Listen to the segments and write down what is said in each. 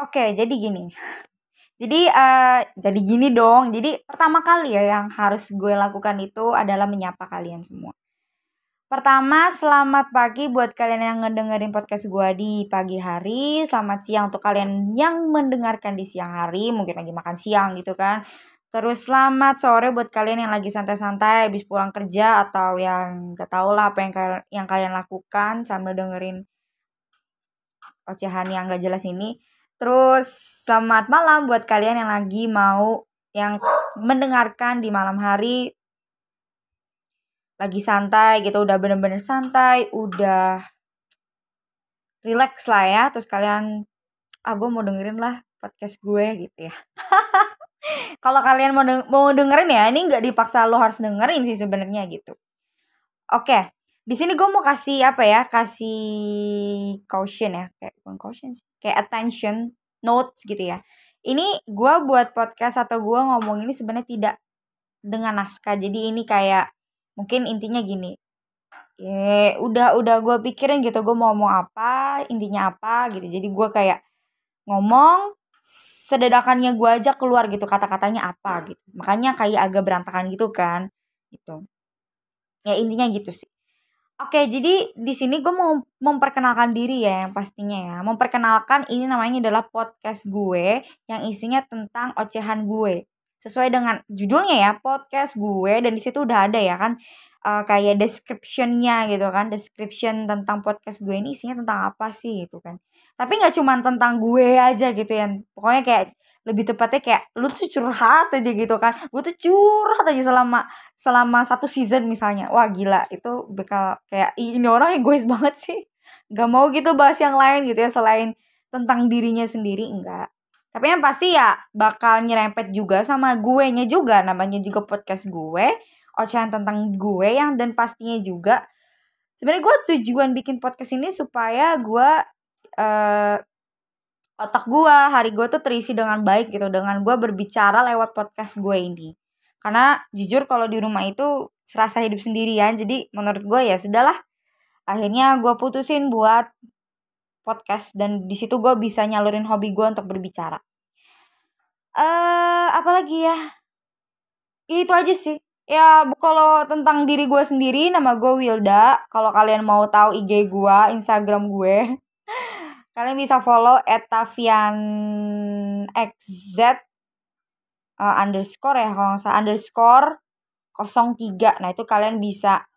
Oke, jadi gini. Jadi, uh, jadi gini dong. Jadi pertama kali ya yang harus gue lakukan itu adalah menyapa kalian semua. Pertama, selamat pagi buat kalian yang ngedengerin podcast gue di pagi hari. Selamat siang untuk kalian yang mendengarkan di siang hari, mungkin lagi makan siang gitu kan. Terus selamat sore buat kalian yang lagi santai-santai habis pulang kerja atau yang gak tau lah apa yang yang kalian lakukan sambil dengerin ocehan yang gak jelas ini. Terus selamat malam buat kalian yang lagi mau yang mendengarkan di malam hari. Lagi santai gitu udah bener-bener santai udah relax lah ya. Terus kalian ah mau dengerin lah podcast gue gitu ya. Kalau kalian mau mau dengerin ya ini nggak dipaksa lo harus dengerin sih sebenarnya gitu. Oke di sini gue mau kasih apa ya kasih caution ya kayak bukan caution sih kayak attention notes gitu ya. Ini gue buat podcast atau gue ngomong ini sebenarnya tidak dengan naskah. Jadi ini kayak mungkin intinya gini ya udah udah gue pikirin gitu gue mau ngomong apa intinya apa gitu. Jadi gue kayak ngomong sedadakannya gue aja keluar gitu kata-katanya apa gitu. Makanya kayak agak berantakan gitu kan gitu. Ya intinya gitu sih Oke, jadi di sini gue mau memperkenalkan diri ya yang pastinya ya. Memperkenalkan ini namanya adalah podcast gue yang isinya tentang ocehan gue. Sesuai dengan judulnya ya, podcast gue dan di situ udah ada ya kan uh, kayak descriptionnya gitu kan, description tentang podcast gue ini isinya tentang apa sih gitu kan. Tapi nggak cuma tentang gue aja gitu ya. Pokoknya kayak lebih tepatnya kayak lu tuh curhat aja gitu kan. Gue tuh curhat aja selama selama satu season misalnya. Wah gila. Itu bakal kayak ini orang egois banget sih. Gak mau gitu bahas yang lain gitu ya selain tentang dirinya sendiri enggak. Tapi yang pasti ya bakal nyerempet juga sama gue nya juga. Namanya juga podcast gue ocehan tentang gue yang dan pastinya juga sebenarnya gue tujuan bikin podcast ini supaya gue uh, otak gue hari gue tuh terisi dengan baik gitu dengan gue berbicara lewat podcast gue ini. Karena jujur kalau di rumah itu serasa hidup sendirian jadi menurut gue ya sudahlah akhirnya gue putusin buat podcast dan di situ gue bisa nyalurin hobi gue untuk berbicara. Eh uh, apalagi ya? Itu aja sih. Ya kalau tentang diri gue sendiri nama gue Wilda. Kalau kalian mau tahu IG gue Instagram gue kalian bisa follow etavian xz uh, underscore ya kalau nggak salah underscore 03 nah itu kalian bisa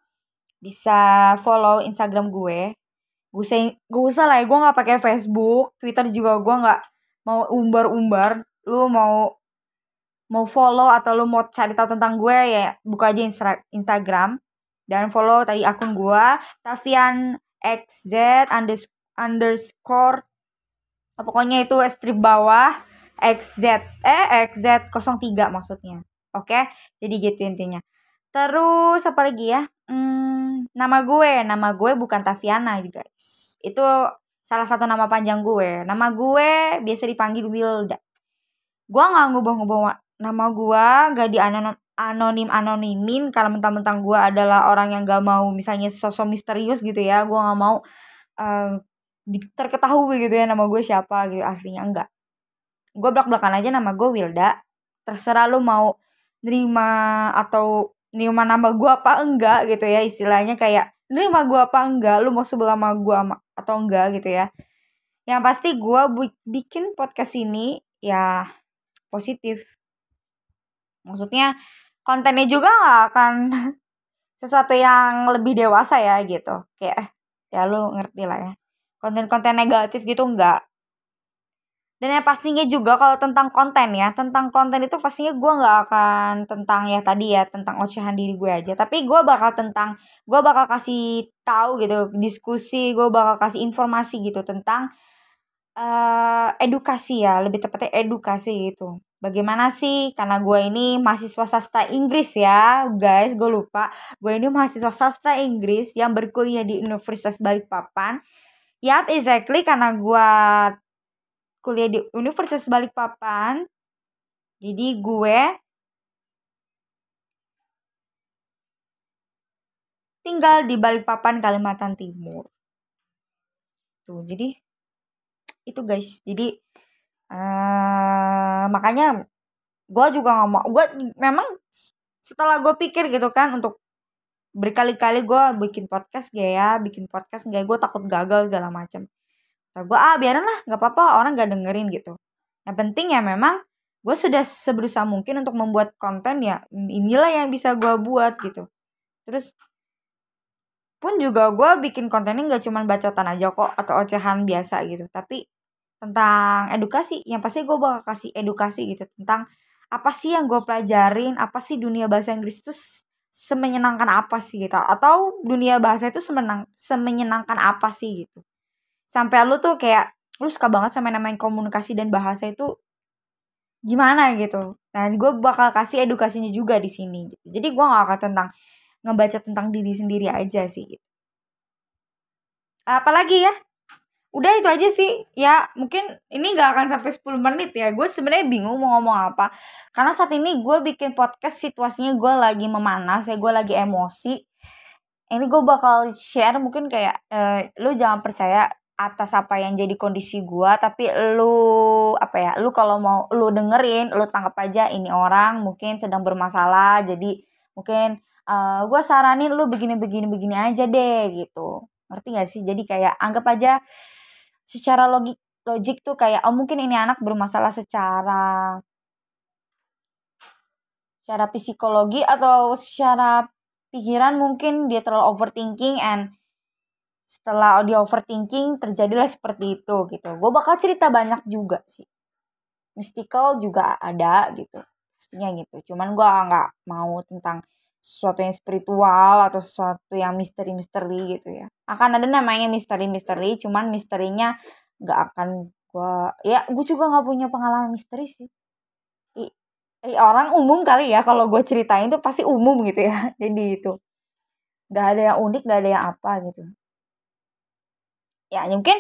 bisa follow Instagram gue. Gue usah gue usah lah ya gue nggak pakai Facebook Twitter juga gue nggak mau umbar-umbar. Lu mau mau follow atau lu mau cari tahu tentang gue ya buka aja Insta Instagram. Dan follow tadi akun gue Tavian XZ underscore underscore pokoknya itu strip bawah xz eh xz 03 maksudnya. Oke jadi gitu intinya. Terus apa lagi ya? Hmm, nama gue. Nama gue bukan Taviana guys. Itu salah satu nama panjang gue. Nama gue biasa dipanggil Wilda. Gue nggak ngubah-ngubah nama gue gak di anonim anonim anonimin kalau mentang-mentang gue adalah orang yang gak mau misalnya sosok misterius gitu ya. Gue nggak mau uh, terketahui gitu ya nama gue siapa gitu aslinya enggak. Gue belak belakan aja nama gue Wilda. Terserah lu mau nerima atau nerima nama gue apa enggak gitu ya istilahnya kayak nerima gue apa enggak lu mau sebelah sama gue atau enggak gitu ya. Yang pasti gue bikin podcast ini ya positif. Maksudnya kontennya juga gak akan sesuatu yang lebih dewasa ya gitu. Kayak ya lu ngerti lah ya konten-konten negatif gitu enggak. Dan yang pastinya juga kalau tentang konten ya tentang konten itu pastinya gue nggak akan tentang ya tadi ya tentang ocehan diri gue aja. Tapi gue bakal tentang gue bakal kasih tahu gitu diskusi gue bakal kasih informasi gitu tentang uh, edukasi ya lebih tepatnya edukasi gitu. Bagaimana sih karena gue ini mahasiswa sastra Inggris ya guys gue lupa. Gue ini mahasiswa sastra Inggris yang berkuliah di Universitas Balikpapan Yap, exactly karena gue kuliah di Universitas Balikpapan. Jadi gue tinggal di Balikpapan, Kalimantan Timur. Tuh, jadi itu guys. Jadi uh, makanya gue juga nggak mau gue memang setelah gue pikir gitu kan untuk berkali-kali gue bikin podcast gak ya. Bikin podcast gak gue takut gagal segala macam gue ah biarin lah nggak apa-apa orang gak dengerin gitu. Yang penting ya memang gue sudah seberusaha mungkin untuk membuat konten ya inilah yang bisa gue buat gitu. Terus pun juga gue bikin kontennya nggak cuma bacotan aja kok atau ocehan biasa gitu. Tapi tentang edukasi yang pasti gue bakal kasih edukasi gitu. Tentang apa sih yang gue pelajarin apa sih dunia bahasa Inggris itu semenyenangkan apa sih gitu. Atau dunia bahasa itu semenang semenyenangkan apa sih gitu. Sampai lu tuh kayak lu suka banget sama namanya komunikasi dan bahasa itu gimana gitu. Nah gue bakal kasih edukasinya juga di sini gitu. Jadi gue gak akan tentang ngebaca tentang diri sendiri aja sih gitu. apalagi ya udah itu aja sih. Ya mungkin ini gak akan sampai 10 menit ya. Gue sebenarnya bingung mau ngomong apa. Karena saat ini gue bikin podcast situasinya gue lagi memanas ya gue lagi emosi. Ini gue bakal share mungkin kayak eh, lu jangan percaya atas apa yang jadi kondisi gue tapi lu apa ya lu kalau mau lu dengerin lu tangkap aja ini orang mungkin sedang bermasalah. Jadi mungkin eh, gue saranin lu begini begini begini aja deh gitu. Ngerti gak sih? Jadi kayak anggap aja secara logik logik tuh kayak oh mungkin ini anak bermasalah secara secara psikologi atau secara pikiran mungkin dia terlalu overthinking and setelah dia overthinking terjadilah seperti itu gitu. Gue bakal cerita banyak juga sih. Mystical juga ada gitu. Pastinya gitu. Cuman gue nggak mau tentang sesuatu yang spiritual atau sesuatu yang misteri-misteri gitu ya. Akan ada namanya misteri-misteri, cuman misterinya gak akan gua ya gue juga nggak punya pengalaman misteri sih. I, orang umum kali ya kalau gue ceritain tuh pasti umum gitu ya. Jadi itu gak ada yang unik, gak ada yang apa gitu. Ya mungkin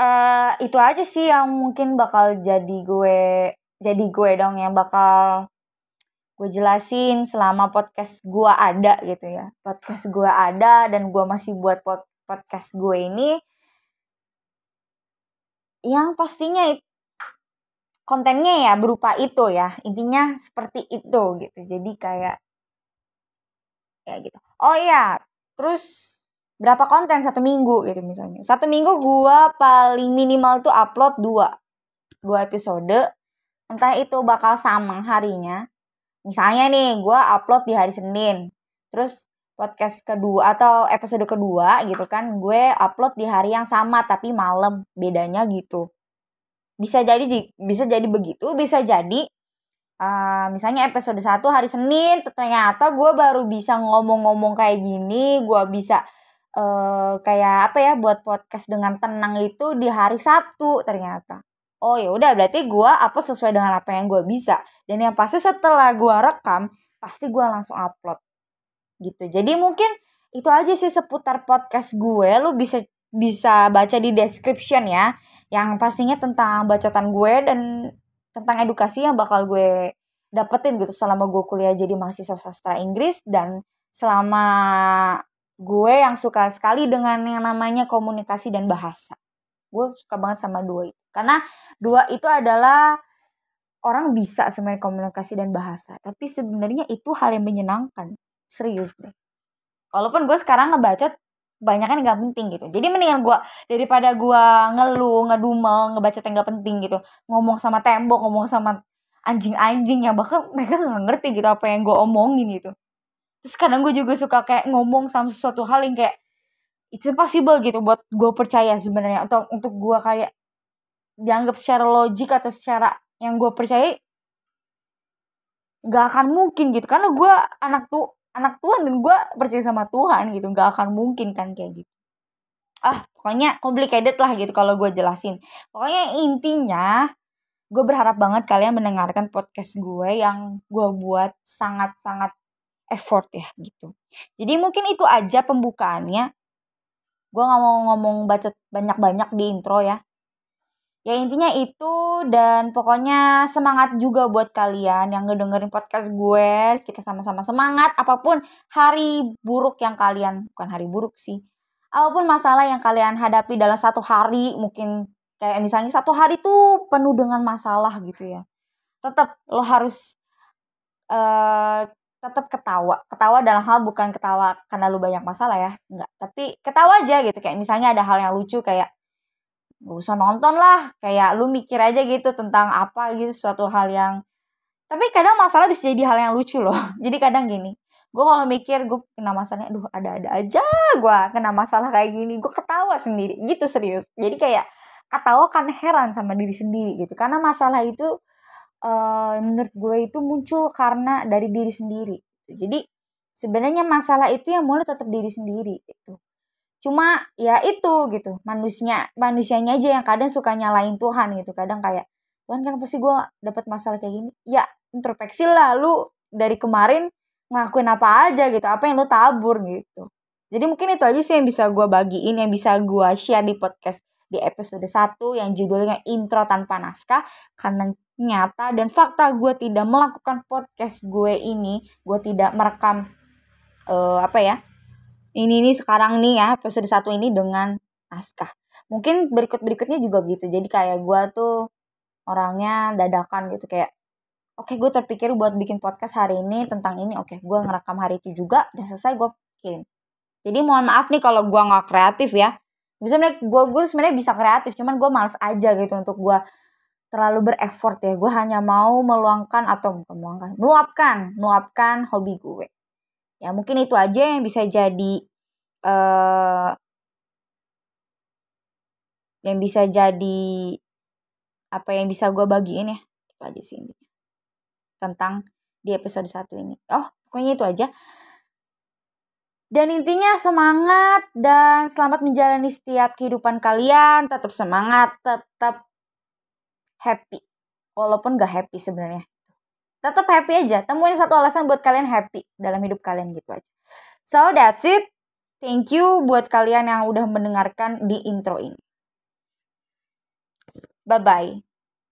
uh, itu aja sih yang mungkin bakal jadi gue jadi gue dong yang bakal gue jelasin selama podcast gue ada gitu ya. Podcast gue ada dan gue masih buat pod podcast gue ini yang pastinya kontennya ya berupa itu ya. Intinya seperti itu gitu. Jadi kayak ya gitu. Oh iya terus berapa konten satu minggu gitu misalnya. Satu minggu gue paling minimal tuh upload dua dua episode. Entah itu bakal sama harinya misalnya nih gue upload di hari Senin. Terus podcast kedua atau episode kedua gitu kan gue upload di hari yang sama tapi malam. Bedanya gitu. Bisa jadi bisa jadi begitu bisa jadi uh, misalnya episode satu hari Senin ternyata gue baru bisa ngomong-ngomong kayak gini gue bisa uh, kayak apa ya buat podcast dengan tenang itu di hari Sabtu ternyata oh ya udah berarti gue upload sesuai dengan apa yang gue bisa. Dan yang pasti setelah gue rekam pasti gue langsung upload. Gitu. Jadi mungkin itu aja sih seputar podcast gue. Lu bisa bisa baca di description ya yang pastinya tentang bacotan gue dan tentang edukasi yang bakal gue dapetin gitu selama gue kuliah jadi mahasiswa sastra Inggris. Dan selama gue yang suka sekali dengan yang namanya komunikasi dan bahasa gue suka banget sama dua itu. Karena dua itu adalah orang bisa sebenarnya komunikasi dan bahasa. Tapi sebenarnya itu hal yang menyenangkan. Serius deh. Walaupun gue sekarang ngebaca banyak kan nggak penting gitu. Jadi mendingan gue daripada gue ngeluh ngedumel ngebaca yang nggak penting gitu. Ngomong sama tembok ngomong sama anjing-anjing yang bahkan mereka nggak ngerti gitu apa yang gue omongin gitu. Terus kadang gue juga suka kayak ngomong sama sesuatu hal yang kayak it's impossible gitu buat gue percaya sebenarnya atau untuk gue kayak dianggap secara logik atau secara yang gue percaya gak akan mungkin gitu. Karena gue anak tuh anak Tuhan dan gue percaya sama Tuhan gitu gak akan mungkin kan kayak gitu. Ah pokoknya complicated lah gitu kalau gue jelasin. Pokoknya intinya gue berharap banget kalian mendengarkan podcast gue yang gue buat sangat-sangat effort ya gitu. Jadi mungkin itu aja pembukaannya gue gak mau ngomong bacot banyak-banyak di intro ya. Ya intinya itu dan pokoknya semangat juga buat kalian yang ngedengerin podcast gue. Kita sama-sama semangat apa pun hari buruk yang kalian bukan hari buruk sih apa pun masalah yang kalian hadapi dalam satu hari mungkin kayak misalnya satu hari tuh penuh dengan masalah gitu ya tetap lo harus uh, tetap ketawa. Ketawa dalam hal bukan ketawa karena lu banyak masalah ya enggak. Tapi ketawa aja gitu kayak misalnya ada hal yang lucu kayak gak usah nonton lah kayak lu mikir aja gitu tentang apa gitu suatu hal yang tapi kadang masalah bisa jadi hal yang lucu loh. Jadi kadang gini gue kalau mikir gue kena masalahnya aduh ada-ada aja gue kena masalah kayak gini gue ketawa sendiri gitu serius. Jadi kayak ketawa kan heran sama diri sendiri gitu karena masalah itu uh, menurut gue itu muncul karena dari diri sendiri. Jadi sebenarnya masalah itu yang mulai tetap diri sendiri gitu. Cuma ya itu gitu. Manusia manusianya aja yang kadang suka nyalain Tuhan gitu. Kadang kayak Tuhan kan pasti gue dapat masalah kayak gini? Ya introspeksi lah lu dari kemarin ngelakuin apa aja gitu. Apa yang lu tabur gitu. Jadi mungkin itu aja sih yang bisa gue bagiin yang bisa gue share di podcast di episode 1 yang judulnya intro tanpa naskah karena nyata dan fakta gue tidak melakukan podcast gue ini gue tidak merekam uh, apa ya ini nih sekarang nih ya episode satu ini dengan naskah. Mungkin berikut berikutnya juga gitu. Jadi kayak gue tuh orangnya dadakan gitu kayak oke okay, gue terpikir buat bikin podcast hari ini tentang ini. Oke okay, gue ngerekam hari itu juga dan selesai gue kirim jadi mohon maaf nih kalau gue nggak kreatif ya. Bisa gue gue sebenarnya bisa kreatif cuman gue males aja gitu untuk gue terlalu berefort ya. Gue hanya mau meluangkan atau meluangkan meluapkan meluapkan hobi gue. Ya mungkin itu aja yang bisa jadi uh, yang bisa jadi apa yang bisa gue bagiin ya. Itu aja sih intinya. Tentang di episode satu ini. Oh pokoknya itu aja. Dan intinya semangat dan selamat menjalani setiap kehidupan kalian. Tetap semangat tetap happy. Walaupun gak happy sebenarnya. Tetap happy aja. Temuin satu alasan buat kalian happy dalam hidup kalian gitu aja. So that's it. Thank you buat kalian yang udah mendengarkan di intro ini. Bye bye